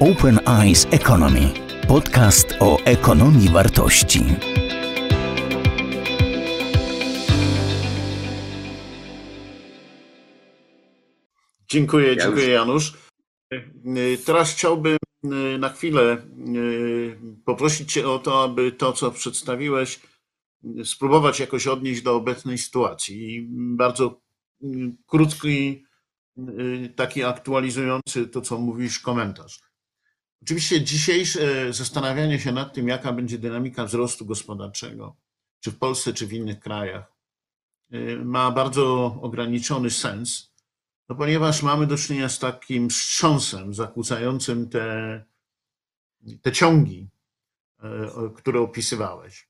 Open Eyes Economy. Podcast o ekonomii wartości. Dziękuję, dziękuję Janusz. Teraz chciałbym y, na chwilę y, poprosić Cię o to, aby to, co przedstawiłeś, y, spróbować jakoś odnieść do obecnej sytuacji. I bardzo krótki, taki aktualizujący to, co mówisz, komentarz. Oczywiście dzisiejsze zastanawianie się nad tym, jaka będzie dynamika wzrostu gospodarczego, czy w Polsce, czy w innych krajach, ma bardzo ograniczony sens no ponieważ mamy do czynienia z takim wstrząsem zakłócającym te, te ciągi, e, które opisywałeś.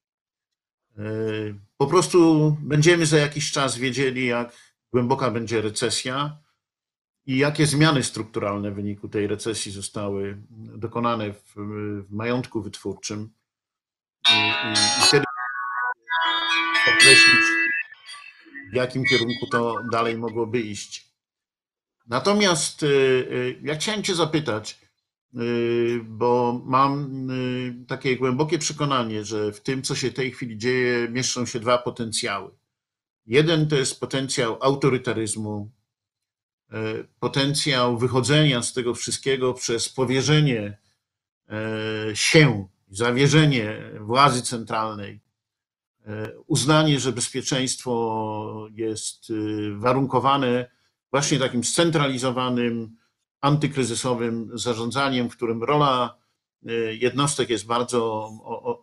E, po prostu będziemy za jakiś czas wiedzieli, jak głęboka będzie recesja i jakie zmiany strukturalne w wyniku tej recesji zostały dokonane w, w majątku wytwórczym. I, i, i wtedy określić, w jakim kierunku to dalej mogłoby iść. Natomiast y, y, ja chciałem Cię zapytać, y, bo mam takie głębokie przekonanie, że w tym, co się w tej chwili dzieje, mieszczą się dwa potencjały. Jeden to jest potencjał autorytaryzmu, potencjał wychodzenia z tego wszystkiego przez powierzenie się, zawierzenie władzy centralnej, uznanie, że bezpieczeństwo jest warunkowane właśnie takim scentralizowanym, antykryzysowym zarządzaniem, w którym rola jednostek jest bardzo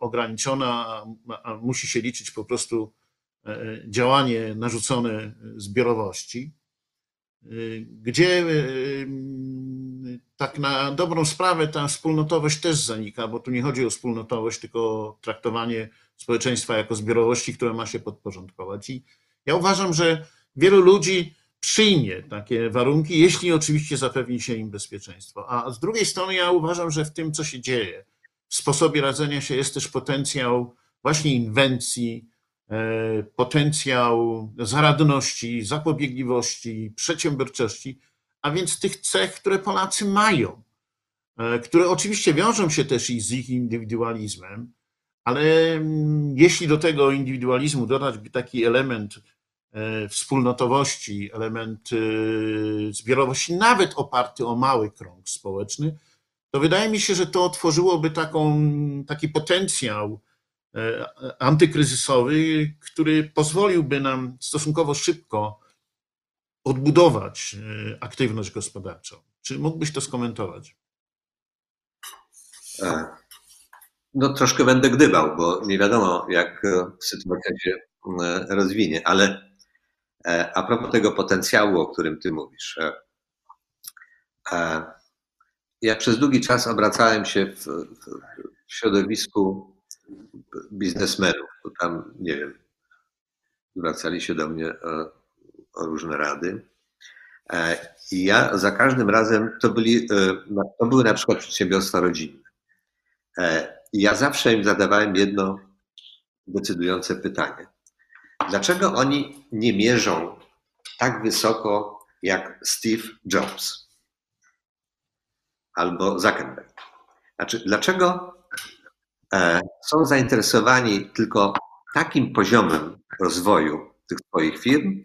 ograniczona, a musi się liczyć po prostu e, działanie narzucone zbiorowości, gdzie y, tak na dobrą sprawę ta wspólnotowość też zanika, bo tu nie chodzi o wspólnotowość, tylko o traktowanie społeczeństwa jako zbiorowości, które ma się podporządkować. I ja uważam, że wielu ludzi przyjmie takie warunki, jeśli oczywiście zapewni się im bezpieczeństwo. A z drugiej strony ja uważam, że w tym, co się dzieje, w sposobie radzenia się jest też potencjał właśnie inwencji, potencjał zaradności, zapobiegliwości, przedsiębiorczości, a więc tych cech, które Polacy mają, e, które oczywiście wiążą się też i z ich indywidualizmem, ale mm, jeśli do tego indywidualizmu dodać taki element E, wspólnotowości, element zbiorowości, nawet oparty o mały krąg społeczny, to wydaje mi się, że to otworzyłoby taką, taki potencjał e, antykryzysowy, który pozwoliłby nam stosunkowo szybko odbudować e, aktywność gospodarczą. Czy mógłbyś to skomentować? No troszkę będę gdybał, bo nie wiadomo, jak sytuacja się rozwinie, ale E, a propos tego potencjału, o którym ty mówisz. E, e, ja przez długi czas obracałem się w, w środowisku biznesmenów. Tam, nie wiem, zwracali się do mnie o, o różne rady. I ja za każdym razem to, byli, to były na przykład przedsiębiorstwa rodzinne. I ja zawsze im zadawałem jedno decydujące pytanie. Dlaczego oni nie mierzą tak wysoko jak Steve Jobs albo Zuckerberg? Znaczy, dlaczego e, są zainteresowani tylko takim poziomem rozwoju tych swoich firm,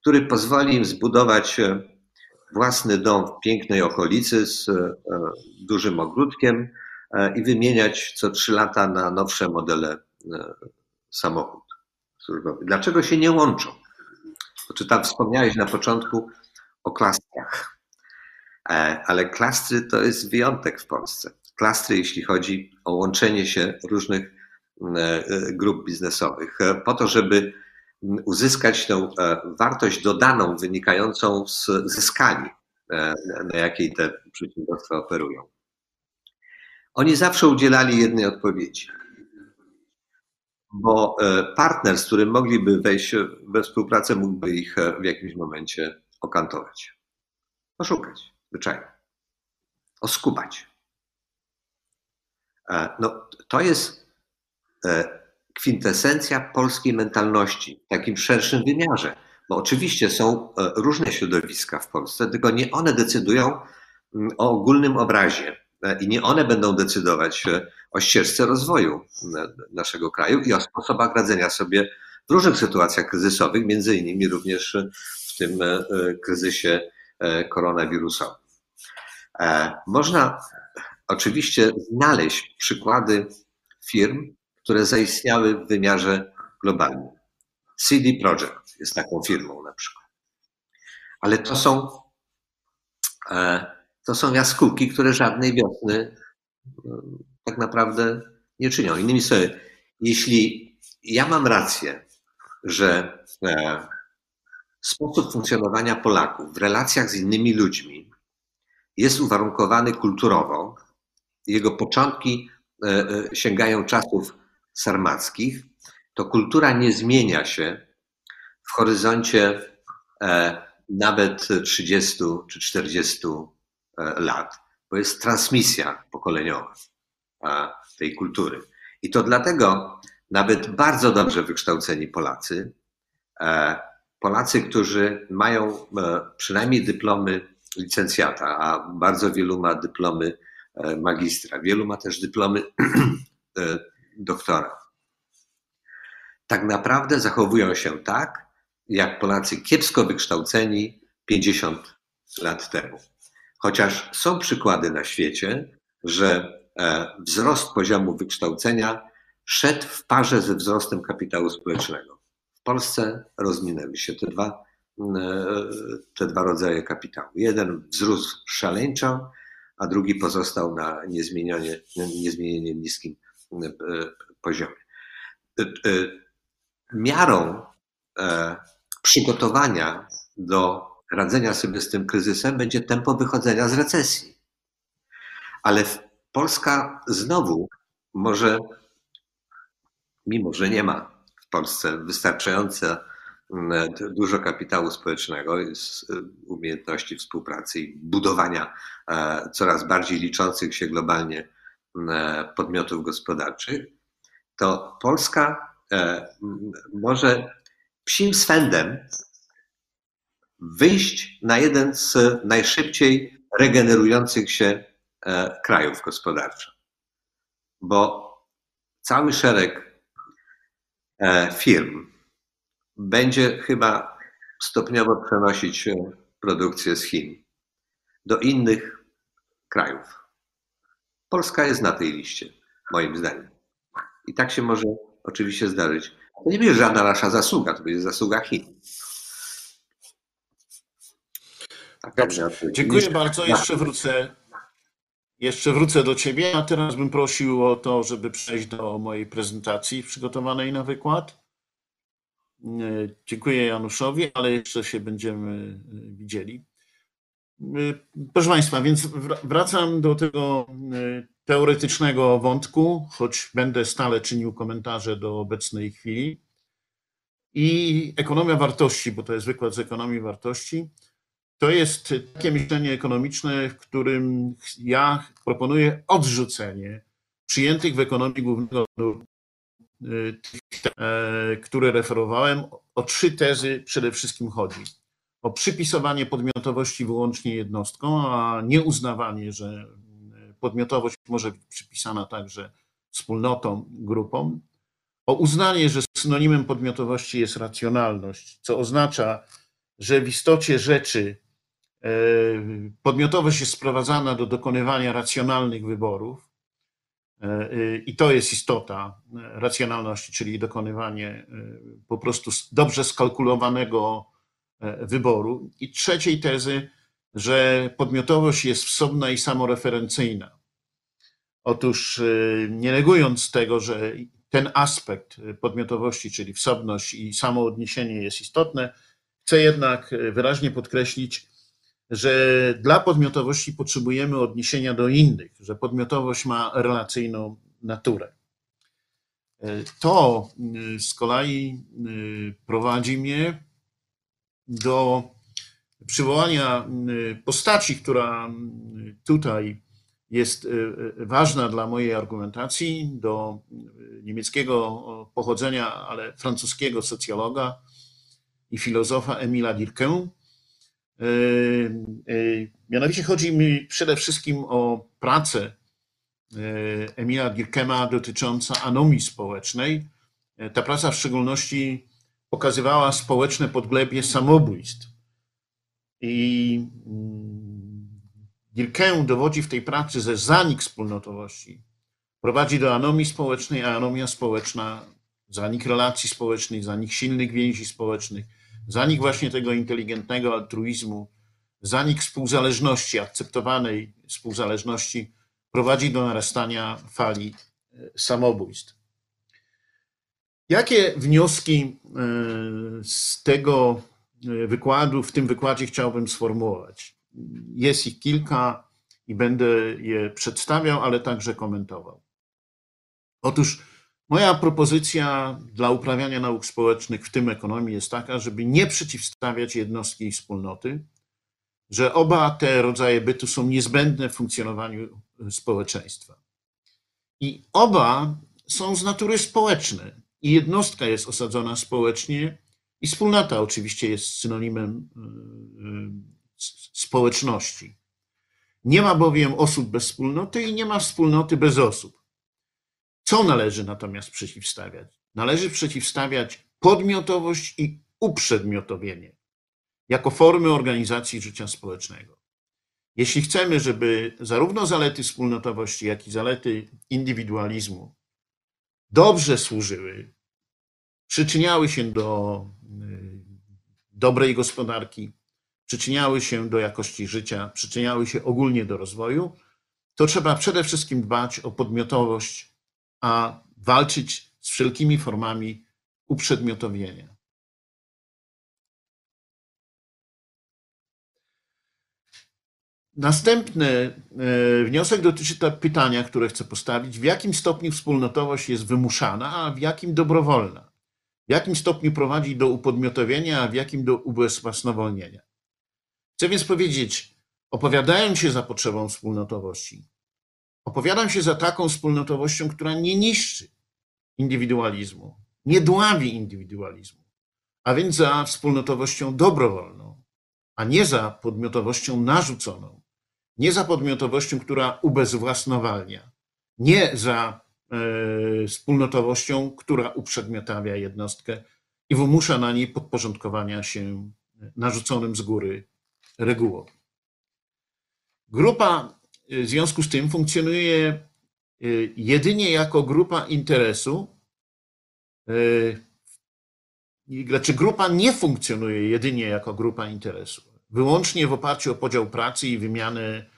który pozwoli im zbudować e, własny dom w pięknej okolicy z e, dużym ogródkiem i wymieniać co trzy lata na nowsze modele służbowy. Dlaczego się nie łączą? Czy tam wspomniałeś na początku o klastrach, e, ale klastry to jest wyjątek w Polsce. Klastry, jeśli chodzi o łączenie się różnych e, grup biznesowych, e, po to, żeby uzyskać tę wartość dodaną wynikającą z, ze skali, na jakiej te przedsiębiorstwa operują. Oni zawsze udzielali jednej odpowiedzi bo e, partner, z którym mogliby wejść we współpracę, mógłby ich e, w jakimś momencie okantować. Oszukać, zwyczajnie. Oskubać. E, no, to jest kwintesencja polskiej mentalności w takim szerszym wymiarze. Bo oczywiście są różne środowiska w Polsce, tylko nie one decydują mm, o ogólnym obrazie i nie one będą decydować o ścieżce rozwoju naszego kraju i o sposobach radzenia sobie w różnych sytuacjach kryzysowych, między innymi również w tym kryzysie koronawirusowym. Można oczywiście znaleźć przykłady firm, które zaistniały w wymiarze globalnym. CD Projekt jest taką firmą na przykład. Ale to są, e, to są jaskółki, które żadnej wiosny e, tak naprawdę nie czynią. Innymi słowy, jeśli ja mam rację, że e, sposób funkcjonowania Polaków w relacjach z innymi ludźmi jest uwarunkowany kulturowo, jego początki sięgają czasów sarmackich, to kultura nie zmienia się w horyzoncie e, nawet 30 czy 40 e, lat, bo jest transmisja pokoleniowa tej kultury. I to dlatego nawet bardzo dobrze wykształceni Polacy, e, Polacy, którzy mają przynajmniej dyplomy licencjata, a bardzo wielu ma dyplomy magistra, wielu ma też dyplomy doktora tak naprawdę zachowują się tak, jak Polacy kiepsko wykształceni 50 lat temu. Chociaż są przykłady na świecie, że e, wzrost poziomu wykształcenia szedł w parze ze wzrostem kapitału społecznego. W Polsce rozminęły się te dwa, e, te dwa rodzaje kapitału. Jeden wzrósł szaleńczo, a drugi pozostał na niezmienionie, niezmiennie niskim e, poziomie miarą e, przygotowania do radzenia sobie z tym kryzysem będzie tempo wychodzenia z recesji. Ale Polska znowu może, mimo że nie ma w Polsce wystarczająco dużo kapitału społecznego, umiejętności współpracy i budowania e, coraz bardziej liczących się globalnie podmiotów gospodarczych, to Polska E, może psim swędem wyjść na jeden z najszybciej regenerujących się e, krajów gospodarczo. Bo cały szereg e, firm będzie chyba stopniowo przenosić produkcję z Chin do innych krajów. Polska jest na tej liście, moim zdaniem. I tak się może oczywiście zdarzyć. To nie będzie żadna nasza zasługa, to będzie zasługa Chin. Tak, Dobrze, dziękuję bardzo. Jeszcze wrócę, jeszcze wrócę do Ciebie, a teraz bym prosił o to, żeby przejść do mojej prezentacji przygotowanej na wykład. E, dziękuję Januszowi, ale jeszcze się będziemy e, widzieli. E, proszę Państwa, więc wracam do tego teoretycznego wątku, choć będę stale czynił komentarze do obecnej chwili. I ekonomia wartości, bo to jest wykład z ekonomii wartości, to jest takie myślenie ekonomiczne, w którym ja proponuję odrzucenie przyjętych w ekonomii głównego które referowałem. O trzy tezy przede wszystkim chodzi. O przypisowanie podmiotowości wyłącznie jednostkom, a nie uznawanie, że podmiotowość może być przypisana także wspólnotom, grupom, o uznanie, że synonimem podmiotowości jest racjonalność, co oznacza, że w istocie rzeczy e, podmiotowość jest sprowadzana do dokonywania racjonalnych wyborów. E, I to jest istota racjonalności, czyli dokonywanie e, po prostu dobrze skalkulowanego wyboru. I trzeciej tezy, że podmiotowość jest wsobna i samoreferencyjna. Otóż y, nie negując tego, że ten aspekt podmiotowości, czyli wsobność i samoodniesienie jest istotne, chcę jednak wyraźnie podkreślić, że dla podmiotowości potrzebujemy odniesienia do innych, że podmiotowość ma relacyjną naturę. To y, z kolei y, prowadzi mnie do przywołania postaci, która tutaj jest ważna dla mojej argumentacji do niemieckiego pochodzenia, ale francuskiego socjologa i filozofa Emila Dirkę. Mianowicie chodzi mi przede wszystkim o pracę e, Emila Durkheima dotycząca anomii społecznej. Ta praca w szczególności pokazywała społeczne podglebie samobójstw. I Durkheim dowodzi w tej pracy, że zanik wspólnotowości prowadzi do anomii społecznej, a anomia społeczna, zanik relacji społecznych, zanik silnych więzi społecznych, zanik właśnie tego inteligentnego altruizmu, zanik współzależności, akceptowanej współzależności prowadzi do narastania fali e, samobójstw. Jakie wnioski e, z tego e, wykładu, w tym wykładzie chciałbym sformułować? Jest ich kilka i będę je przedstawiał, ale także komentował. Otóż moja propozycja dla uprawiania nauk społecznych, w tym ekonomii, jest taka, żeby nie przeciwstawiać jednostki i wspólnoty, że oba te rodzaje bytu są niezbędne w funkcjonowaniu społeczeństwa. I oba są z natury społeczne. I jednostka jest osadzona społecznie, i wspólnota oczywiście jest synonimem y, y, społeczności. Nie ma bowiem osób bez wspólnoty i nie ma wspólnoty bez osób. Co należy natomiast przeciwstawiać? Należy przeciwstawiać podmiotowość i uprzedmiotowienie jako formy organizacji życia społecznego. Jeśli chcemy, żeby zarówno zalety wspólnotowości, jak i zalety indywidualizmu dobrze służyły, przyczyniały się do y, dobrej gospodarki, przyczyniały się do jakości życia, przyczyniały się ogólnie do rozwoju, to trzeba przede wszystkim dbać o podmiotowość, a walczyć z wszelkimi formami uprzedmiotowienia. Następny e, wniosek dotyczy pytania, które chcę postawić. W jakim stopniu wspólnotowość jest wymuszana, a w jakim dobrowolna? W jakim stopniu prowadzi do upodmiotowienia, a w jakim do ubezwłasnowolnienia? Chcę więc powiedzieć, opowiadając się za potrzebą wspólnotowości, opowiadam się za taką wspólnotowością, która nie niszczy indywidualizmu, nie dławi indywidualizmu, a więc za wspólnotowością dobrowolną, a nie za podmiotowością narzuconą, nie za podmiotowością, która ubezwłasnowalnia, nie za e, wspólnotowością, która uprzedmiotawia jednostkę i wymusza na niej podporządkowania się narzuconym z góry regułom. Grupa w związku z tym funkcjonuje e, jedynie jako grupa interesu, znaczy grupa nie funkcjonuje jedynie jako grupa interesu, wyłącznie w oparciu o podział pracy i wymianę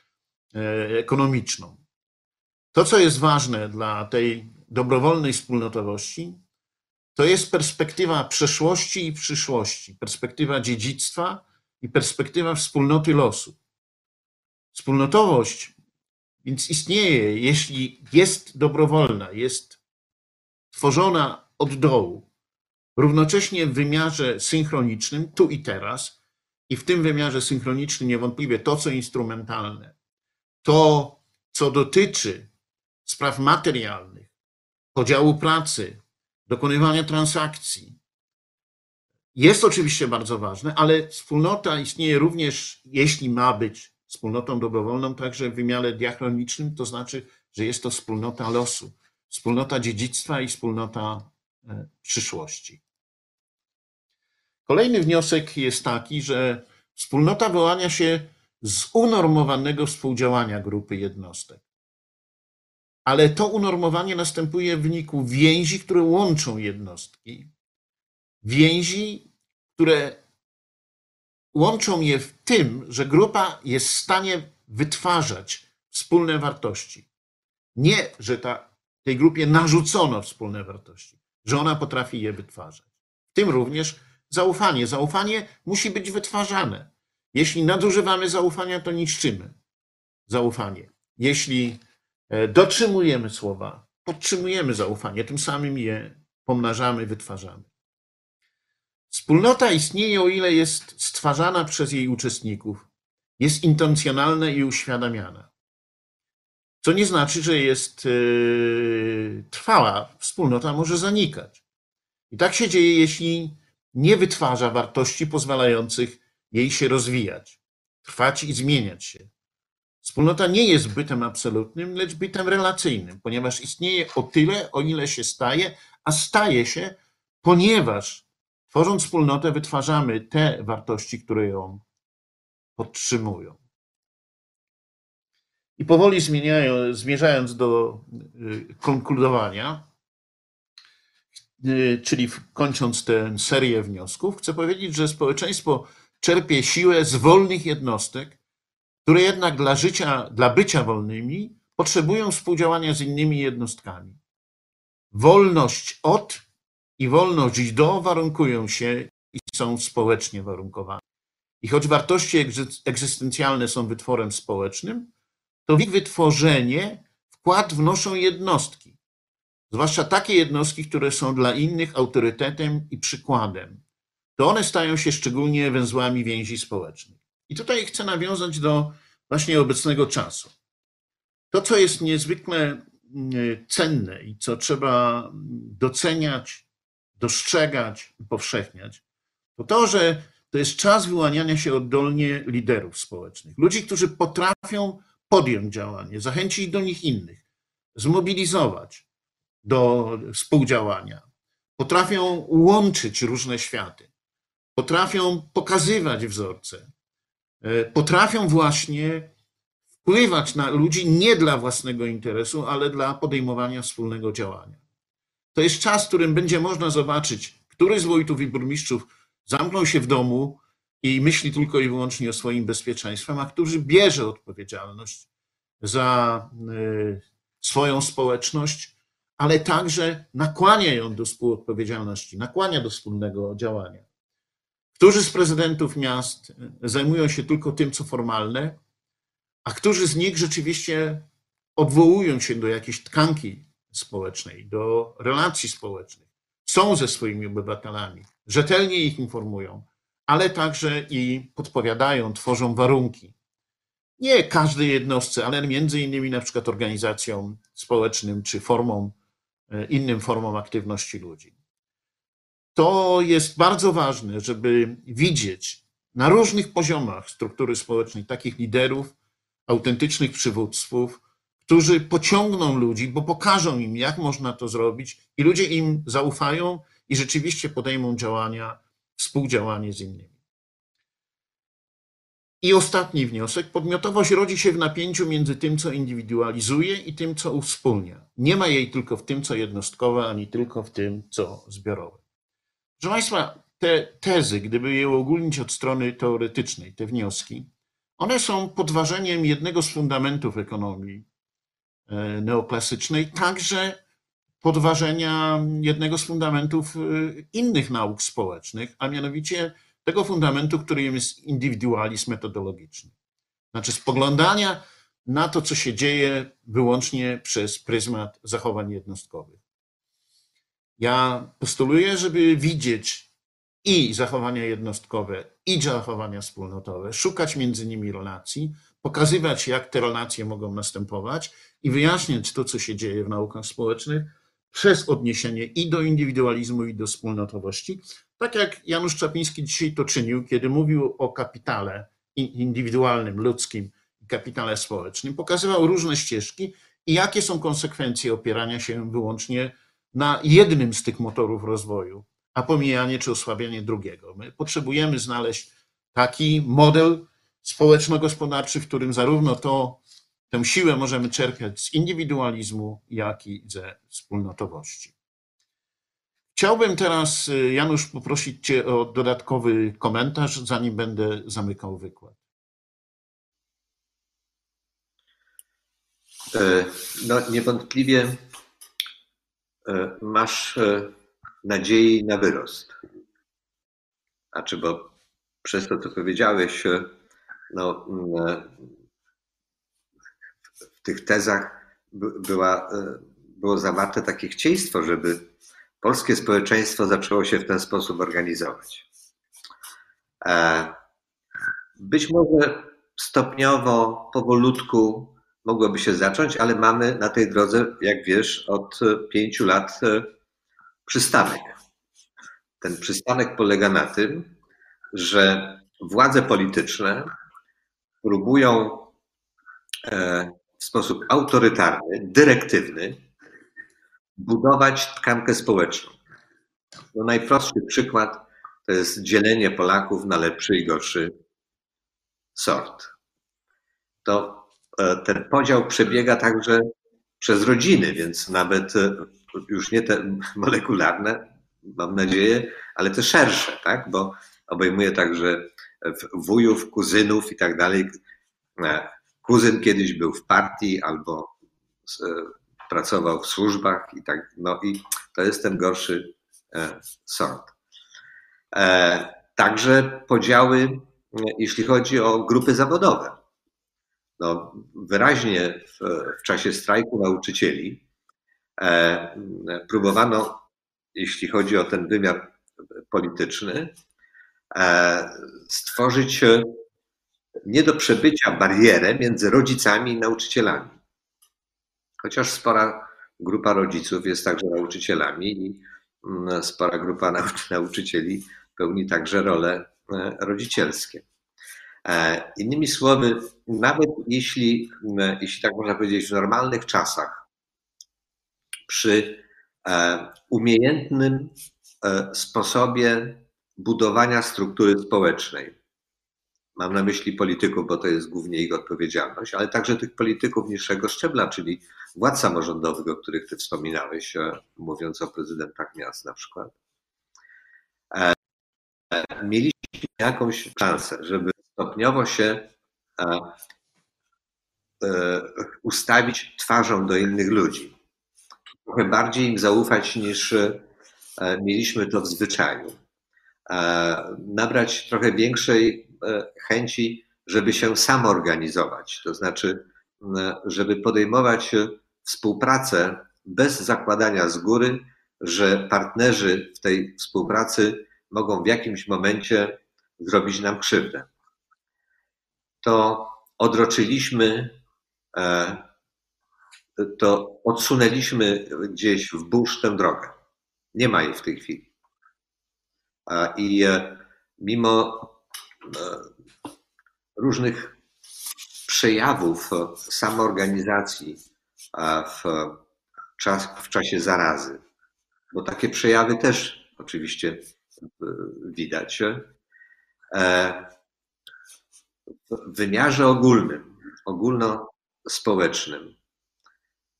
e, ekonomiczną. To, co jest ważne dla tej dobrowolnej wspólnotowości, to jest perspektywa przeszłości i przyszłości, perspektywa dziedzictwa i perspektywa wspólnoty losu. Wspólnotowość więc istnieje, jeśli jest dobrowolna, jest tworzona od dołu, równocześnie w wymiarze synchronicznym, tu i teraz, i w tym wymiarze synchronicznym niewątpliwie to, co instrumentalne, to, co dotyczy spraw materialnych, podziału pracy, dokonywania transakcji, jest oczywiście bardzo ważne, ale wspólnota istnieje również, jeśli ma być wspólnotą dobrowolną, także w wymiarze diachronicznym, to znaczy, że jest to wspólnota losu, wspólnota dziedzictwa i wspólnota e, przyszłości. Kolejny wniosek jest taki, że wspólnota wyłania się z unormowanego współdziałania grupy jednostek. Ale to unormowanie następuje w wyniku więzi, które łączą jednostki. Więzi, które łączą je w tym, że grupa jest w stanie wytwarzać wspólne wartości. Nie, że ta, tej grupie narzucono wspólne wartości, że ona potrafi je wytwarzać. W tym również zaufanie. Zaufanie musi być wytwarzane. Jeśli nadużywamy zaufania, to niszczymy zaufanie. Jeśli e, dotrzymujemy słowa, podtrzymujemy zaufanie, tym samym je pomnażamy, wytwarzamy. Wspólnota istnieje, o ile jest stwarzana przez jej uczestników, jest intencjonalna i uświadamiana. Co nie znaczy, że jest yy, trwała. Wspólnota może zanikać. I tak się dzieje, jeśli nie wytwarza wartości pozwalających jej się rozwijać. trwać i zmieniać się. Wspólnota nie jest bytem absolutnym, lecz bytem relacyjnym, ponieważ istnieje o tyle, o ile się staje, a staje się, ponieważ tworząc wspólnotę, wytwarzamy te wartości, które ją podtrzymują. I powoli zmierzając do y, konkludowania, y, czyli kończąc tę serię wniosków, chcę powiedzieć, że społeczeństwo czerpie siłę z wolnych jednostek, które jednak dla życia, dla bycia wolnymi potrzebują współdziałania z innymi jednostkami. Wolność od i wolność do warunkują się i są społecznie warunkowane. I choć wartości egzystencjalne są wytworem społecznym, to w ich wytworzenie wkład wnoszą jednostki, zwłaszcza takie jednostki, które są dla innych autorytetem i przykładem. To one stają się szczególnie węzłami więzi społecznych. I tutaj chcę nawiązać do właśnie obecnego czasu. To, co jest niezwykle mm, cenne i co trzeba doceniać, dostrzegać, upowszechniać, to to, że to jest czas wyłaniania się oddolnie liderów społecznych. Ludzi, którzy potrafią podjąć działanie, zachęcić do nich innych, zmobilizować do współdziałania, potrafią łączyć różne światy, potrafią pokazywać wzorce, e, potrafią właśnie wpływać na ludzi nie dla własnego interesu, ale dla podejmowania wspólnego działania. To jest czas, w którym będzie można zobaczyć, który z wójtów i burmistrzów zamknął się w domu i myśli tylko i wyłącznie o swoim bezpieczeństwie, a który bierze odpowiedzialność za e, swoją społeczność, ale także nakłania ją do współodpowiedzialności, nakłania do wspólnego działania. Którzy z prezydentów miast zajmują się tylko tym, co formalne, a którzy z nich rzeczywiście odwołują się do jakiejś tkanki społecznej, do relacji społecznych, są ze swoimi obywatelami, rzetelnie ich informują, ale także i podpowiadają, tworzą warunki. Nie każdej jednostce, ale między innymi na przykład organizacjom społecznym czy e, innym formom aktywności ludzi. To jest bardzo ważne, żeby widzieć na różnych poziomach struktury społecznej takich liderów, autentycznych przywódców, którzy pociągną ludzi, bo pokażą im, jak można to zrobić, i ludzie im zaufają i rzeczywiście podejmą działania, współdziałanie z innymi. I ostatni wniosek. Podmiotowość rodzi się w napięciu między tym, co indywidualizuje i tym, co uwspólnia. Nie ma jej tylko w tym, co jednostkowe, ani tylko w tym, co zbiorowe. Proszę Państwa, te tezy, gdyby je uogólnić od strony teoretycznej, te wnioski, one są podważeniem jednego z fundamentów ekonomii neoklasycznej, także podważenia jednego z fundamentów e, innych nauk społecznych, a mianowicie tego fundamentu, którym jest indywidualizm metodologiczny. Znaczy spoglądania na to, co się dzieje wyłącznie przez pryzmat zachowań jednostkowych. Ja postuluję, żeby widzieć i zachowania jednostkowe, i zachowania wspólnotowe, szukać między nimi relacji, pokazywać, jak te relacje mogą następować i wyjaśniać to, co się dzieje w naukach społecznych przez odniesienie i do indywidualizmu, i do wspólnotowości, tak jak Janusz Czapiński dzisiaj to czynił, kiedy mówił o kapitale indywidualnym, ludzkim i kapitale społecznym, pokazywał różne ścieżki i jakie są konsekwencje opierania się wyłącznie na jednym z tych motorów rozwoju, a pomijanie czy osłabianie drugiego. My potrzebujemy znaleźć taki model społeczno-gospodarczy, w którym zarówno to, tę siłę możemy czerpać z indywidualizmu, jak i ze wspólnotowości. Chciałbym teraz, y, Janusz, poprosić Cię o dodatkowy komentarz, zanim będę zamykał wykład. E, no, niewątpliwie e, masz e, nadziei na wyrost. Znaczy, bo przez to, co powiedziałeś, no, w tych tezach była, było zawarte takie chcieństwo, żeby polskie społeczeństwo zaczęło się w ten sposób organizować. E, być może stopniowo, powolutku mogłoby się zacząć, ale mamy na tej drodze, jak wiesz, od pięciu lat e, przystanek. Ten przystanek polega na tym, że władze polityczne próbują w sposób autorytarny, dyrektywny budować tkankę społeczną. No najprostszy przykład to jest dzielenie Polaków na lepszy i gorszy sort. To e, ten podział przebiega także przez rodziny, więc nawet e, już nie te molekularne, mam nadzieję, ale te szersze, tak? bo obejmuje także wujów, kuzynów i tak dalej. E, kuzyn kiedyś był w partii albo pracował w służbach i tak, no i to jest ten gorszy sort. Także podziały jeśli chodzi o grupy zawodowe. No, wyraźnie w, w czasie strajku nauczycieli e, próbowano, jeśli chodzi o ten wymiar polityczny, e, stworzyć nie do przebycia barierę między rodzicami i nauczycielami. Chociaż spora grupa rodziców jest także nauczycielami i mm, spora grupa nauczycieli pełni także rolę E, rodzicielskie. E, innymi słowy, nawet jeśli, e, jeśli tak można powiedzieć, w normalnych czasach, przy umiejętnym sposobie budowania struktury społecznej, mam na myśli polityków, bo to jest głównie ich odpowiedzialność, ale także tych polityków niższego szczebla, czyli władz samorządowych, o których ty wspominałeś, mówiąc o prezydentach miast na przykład. Mieliśmy jakąś szansę, żeby stopniowo się e, e, ustawić twarzą do innych ludzi. Trochę bardziej im zaufać niż e, mieliśmy to w zwyczaju. Nabrać trochę większej chęci, żeby się samorganizować, to znaczy, żeby podejmować współpracę bez zakładania z góry, że partnerzy w tej współpracy mogą w jakimś momencie zrobić nam krzywdę. To odroczyliśmy, e, to odsunęliśmy gdzieś w burz tę drogę. Nie ma jej w tej chwili. I e, mimo e, różnych przejawów samoorganizacji w, czas, w czasie zarazy, bo takie przejawy też oczywiście widać, E, w wymiarze ogólnym, ogólnospołecznym,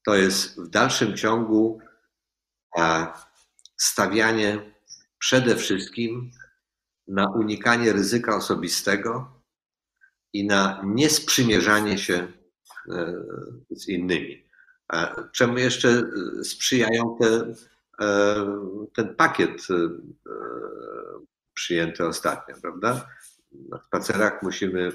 to jest w dalszym ciągu e, stawianie przede wszystkim na unikanie ryzyka osobistego i na niesprzymierzanie się e, z innymi. Czemu jeszcze sprzyjają te, ten pakiet przyjęte ostatnio, prawda? Na spacerach musimy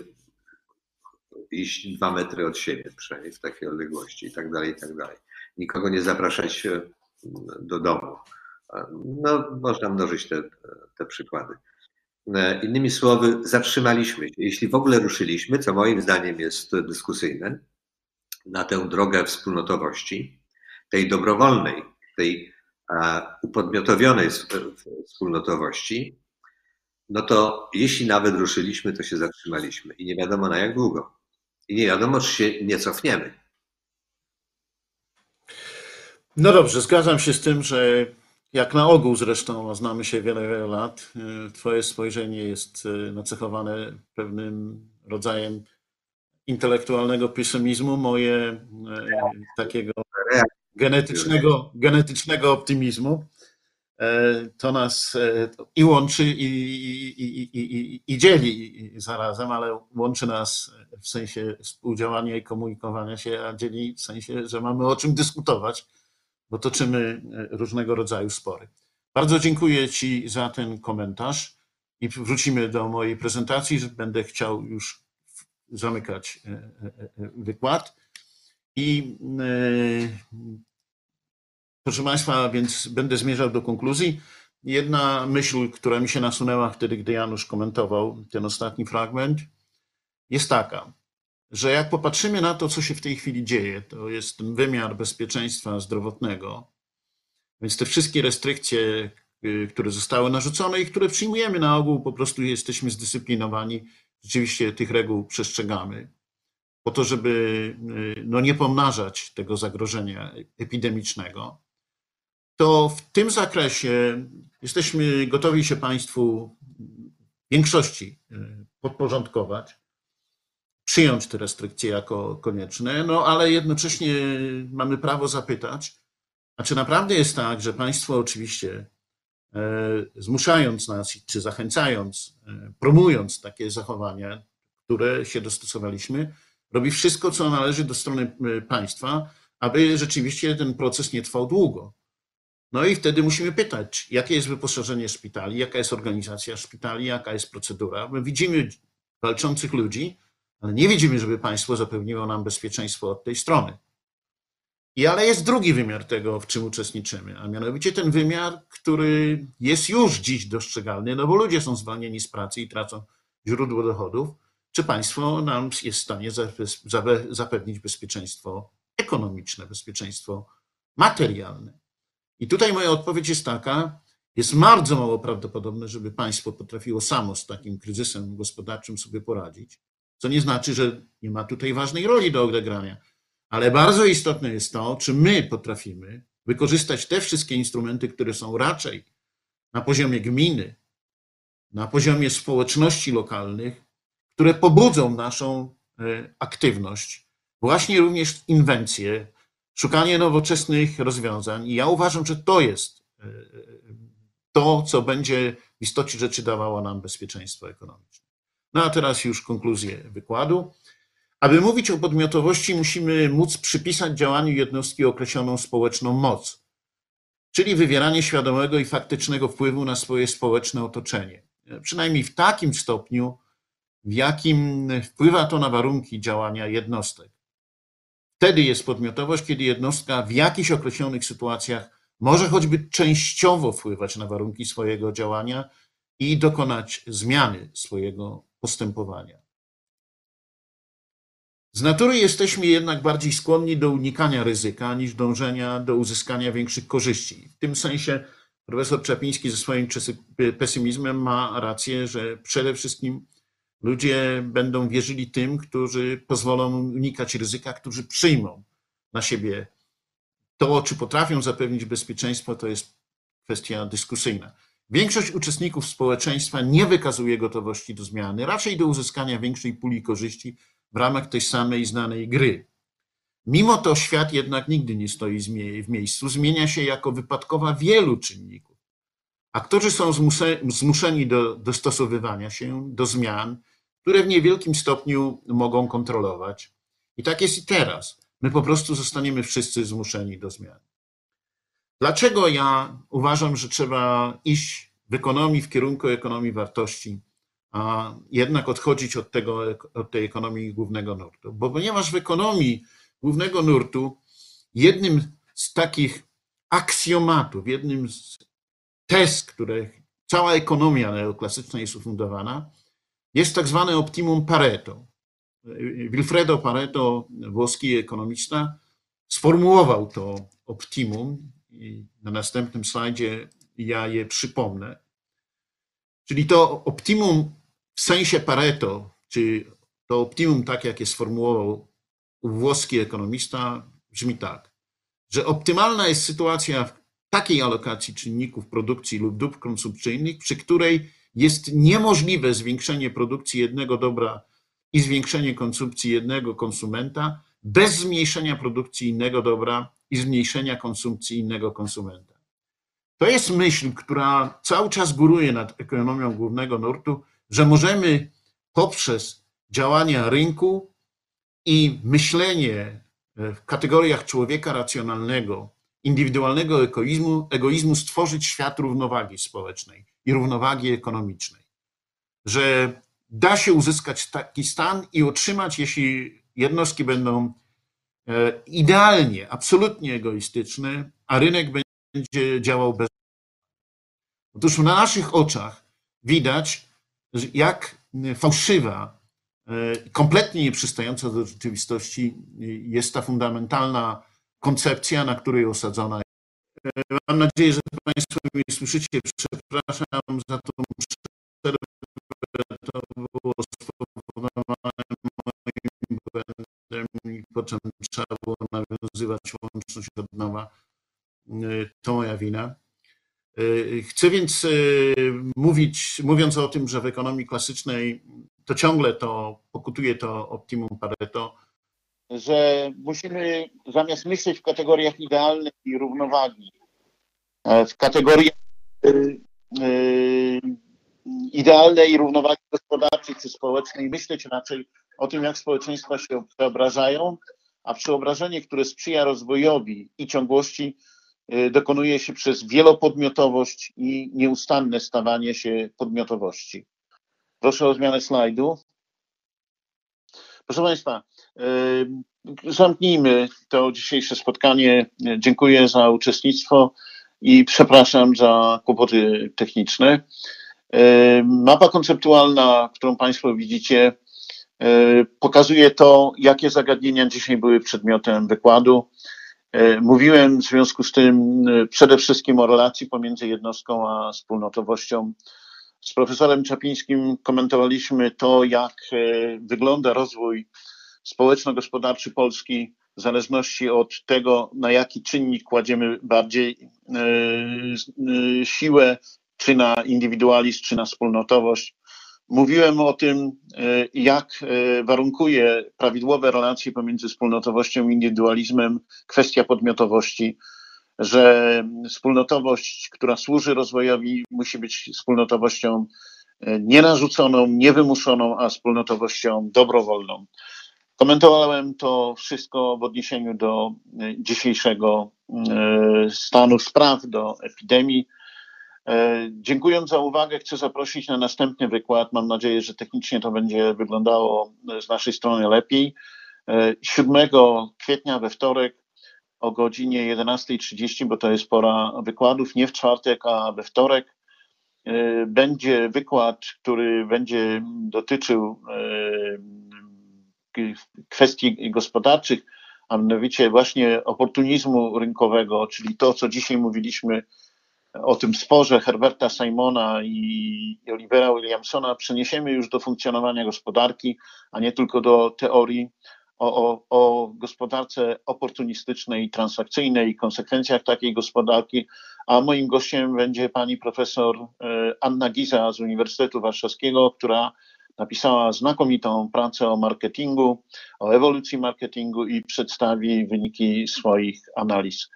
iść dwa metry od siebie, przynajmniej w takiej odległości i tak dalej, i tak dalej. Nikogo nie zapraszać do domu. No, można mnożyć te, te przykłady. Innymi słowy, zatrzymaliśmy się. Jeśli w ogóle ruszyliśmy, co moim zdaniem jest dyskusyjne, na tę drogę wspólnotowości, tej dobrowolnej, tej upodmiotowionej wspólnotowości, no to jeśli nawet ruszyliśmy, to się zatrzymaliśmy i nie wiadomo na jak długo. I nie wiadomo, czy się nie cofniemy. No dobrze, zgadzam się z tym, że jak na ogół zresztą, znamy się wiele, wiele lat, y, Twoje spojrzenie jest y, nacechowane pewnym rodzajem intelektualnego pesymizmu, moje y, takiego genetycznego, genetycznego optymizmu. E, to nas e, i łączy, i, i, i, i, dzieli zarazem, ale łączy nas w sensie współdziałania i komunikowania się, a dzieli w sensie, że mamy o czym dyskutować, bo toczymy e, różnego rodzaju spory. Bardzo dziękuję Ci za ten komentarz i wrócimy do mojej prezentacji, będę chciał już zamykać wykład. I Proszę Państwa, więc będę zmierzał do konkluzji. Jedna myśl, która mi się nasunęła wtedy, gdy Janusz komentował ten ostatni fragment, jest taka, że jak popatrzymy na to, co się w tej chwili dzieje, to jest wymiar bezpieczeństwa zdrowotnego, więc te wszystkie restrykcje, y, które zostały narzucone i które przyjmujemy na ogół, po prostu jesteśmy zdyscyplinowani. Rzeczywiście tych reguł przestrzegamy, po to, żeby no, nie pomnażać tego zagrożenia epidemicznego, to w tym zakresie jesteśmy gotowi się Państwu w większości podporządkować, przyjąć te restrykcje jako konieczne, no ale jednocześnie mamy prawo zapytać, a czy naprawdę jest tak, że państwo oczywiście e, zmuszając nas, czy zachęcając, e, promując takie zachowania, które się dostosowaliśmy, robi wszystko, co należy do strony e, państwa, aby rzeczywiście ten proces nie trwał długo. No i wtedy musimy pytać, jakie jest wyposażenie szpitali, jaka jest organizacja szpitali, jaka jest procedura. My widzimy walczących ludzi, ale nie widzimy, żeby państwo zapewniło nam bezpieczeństwo od tej strony. I ale jest drugi wymiar tego, w czym uczestniczymy, a mianowicie ten wymiar, który jest już dziś dostrzegalny, no bo ludzie są zwolnieni z pracy i tracą źródło dochodów. Czy państwo nam jest w stanie zapewnić bezpieczeństwo ekonomiczne, bezpieczeństwo materialne? I tutaj moja odpowiedź jest taka, jest bardzo mało prawdopodobne, żeby państwo potrafiło samo z takim kryzysem gospodarczym sobie poradzić, co nie znaczy, że nie ma tutaj ważnej roli do odegrania ale bardzo istotne jest to, czy my potrafimy wykorzystać te wszystkie instrumenty, które są raczej na poziomie gminy, na poziomie społeczności lokalnych, które pobudzą naszą e, aktywność, właśnie również inwencje, szukanie nowoczesnych rozwiązań. I ja uważam, że to jest e, to, co będzie w istocie rzeczy dawało nam bezpieczeństwo ekonomiczne. No a teraz już konkluzję wykładu. Aby mówić o podmiotowości, musimy móc przypisać działaniu jednostki określoną społeczną moc, czyli wywieranie świadomego i faktycznego wpływu na swoje społeczne otoczenie. Przynajmniej w takim stopniu, w jakim wpływa to na warunki działania jednostek. Wtedy jest podmiotowość, kiedy jednostka w jakichś określonych sytuacjach może choćby częściowo wpływać na warunki swojego działania i dokonać zmiany swojego postępowania. Z natury jesteśmy jednak bardziej skłonni do unikania ryzyka niż dążenia do uzyskania większych korzyści. W tym sensie profesor Czapiński ze swoim pesymizmem ma rację, że przede wszystkim ludzie będą wierzyli tym, którzy pozwolą unikać ryzyka, którzy przyjmą na siebie to, czy potrafią zapewnić bezpieczeństwo, to jest kwestia dyskusyjna. Większość uczestników społeczeństwa nie wykazuje gotowości do zmiany, raczej do uzyskania większej puli korzyści w ramach tej samej znanej gry. Mimo to świat jednak nigdy nie stoi w miejscu, zmienia się jako wypadkowa wielu czynników. Aktorzy są zmuszeni do dostosowywania się do zmian, które w niewielkim stopniu mogą kontrolować. I tak jest i teraz. My po prostu zostaniemy wszyscy zmuszeni do zmian. Dlaczego ja uważam, że trzeba iść w ekonomii w kierunku ekonomii wartości? a jednak odchodzić od, tego, od tej ekonomii głównego nurtu. Bo ponieważ w ekonomii głównego nurtu jednym z takich aksjomatów, jednym z tez, które cała ekonomia neoklasyczna jest ufundowana, jest tak zwane optimum Pareto. Wilfredo Pareto, włoski ekonomista, sformułował to optimum na następnym slajdzie ja je przypomnę. Czyli to optimum w sensie Pareto, czy to optimum, tak jak je sformułował włoski ekonomista, brzmi tak, że optymalna jest sytuacja w takiej alokacji czynników produkcji lub dóbr konsumpcyjnych, przy której jest niemożliwe zwiększenie produkcji jednego dobra i zwiększenie konsumpcji jednego konsumenta bez zmniejszenia produkcji innego dobra i zmniejszenia konsumpcji innego konsumenta. To jest myśl, która cały czas góruje nad ekonomią głównego nurtu że możemy poprzez działania rynku i myślenie w kategoriach człowieka racjonalnego, indywidualnego egoizmu, egoizmu stworzyć świat równowagi społecznej i równowagi ekonomicznej. Że da się uzyskać taki stan i otrzymać, jeśli jednostki będą e, idealnie, absolutnie egoistyczne, a rynek będzie działał bez. Otóż na naszych oczach widać, jak fałszywa, e, kompletnie nieprzystająca do rzeczywistości jest ta fundamentalna koncepcja, na której osadzona jest. E, mam nadzieję, że Państwo mnie słyszycie. Przepraszam za tą przerwę. To było spowodowane i potem trzeba było nawiązywać łączność od nowa. To moja wina. Chcę więc mówić, mówiąc o tym, że w ekonomii klasycznej to ciągle to pokutuje to optimum Pareto, że musimy zamiast myśleć w kategoriach idealnej i równowagi, e, w kategoriach idealnej równowagi gospodarczej czy społecznej, myśleć raczej o tym, jak społeczeństwa się przeobrażają, a przeobrażenie, które sprzyja rozwojowi i ciągłości, dokonuje się przez wielopodmiotowość i nieustanne stawanie się podmiotowości. Proszę o zmianę slajdu. Proszę Państwa, zamknijmy to dzisiejsze spotkanie. Dziękuję za uczestnictwo i przepraszam za kłopoty techniczne. Mapa konceptualna, którą Państwo widzicie, pokazuje to, jakie zagadnienia dzisiaj były przedmiotem wykładu. Mówiłem w związku z tym przede wszystkim o relacji pomiędzy jednostką a wspólnotowością z profesorem Czapińskim komentowaliśmy to, jak e, wygląda rozwój społeczno-gospodarczy Polski w zależności od tego, na jaki czynnik kładziemy bardziej e, e, siłę, czy na indywidualizm, czy na wspólnotowość. Mówiłem o tym, jak warunkuje prawidłowe relacje pomiędzy wspólnotowością i indywidualizmem kwestia podmiotowości, że wspólnotowość, która służy rozwojowi, musi być wspólnotowością e, nienarzuconą, niewymuszoną, a wspólnotowością dobrowolną. Komentowałem to wszystko w odniesieniu do e, dzisiejszego e, stanu spraw, do epidemii. Dziękując za uwagę, chcę zaprosić na następny wykład. Mam nadzieję, że technicznie to będzie wyglądało z naszej strony lepiej. 7 kwietnia we wtorek o godzinie 11.30, bo to jest pora wykładów, nie w czwartek, a we wtorek. E, będzie wykład, który będzie dotyczył e, kwestii gospodarczych, a mianowicie właśnie oportunizmu rynkowego, czyli to, co dzisiaj mówiliśmy o tym sporze Herberta Simona i Olivera Williamsona, przeniesiemy już do funkcjonowania gospodarki, a nie tylko do teorii o, o, o gospodarce oportunistycznej, transakcyjnej, konsekwencjach takiej gospodarki, a moim gościem będzie pani profesor e, Anna Giza z Uniwersytetu Warszawskiego, która napisała znakomitą pracę o marketingu, o ewolucji marketingu i przedstawi wyniki swoich analiz.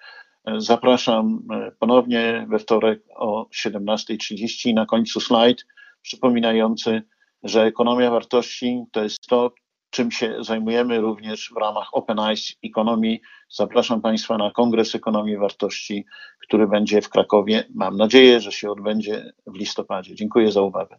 Zapraszam e, ponownie we wtorek o 17.30. Na końcu slajd przypominający, że ekonomia wartości to jest to, czym się zajmujemy również w ramach Open Eyes Economy. Zapraszam Państwa na Kongres Ekonomii Wartości, który będzie w Krakowie. Mam nadzieję, że się odbędzie w listopadzie. Dziękuję za uwagę.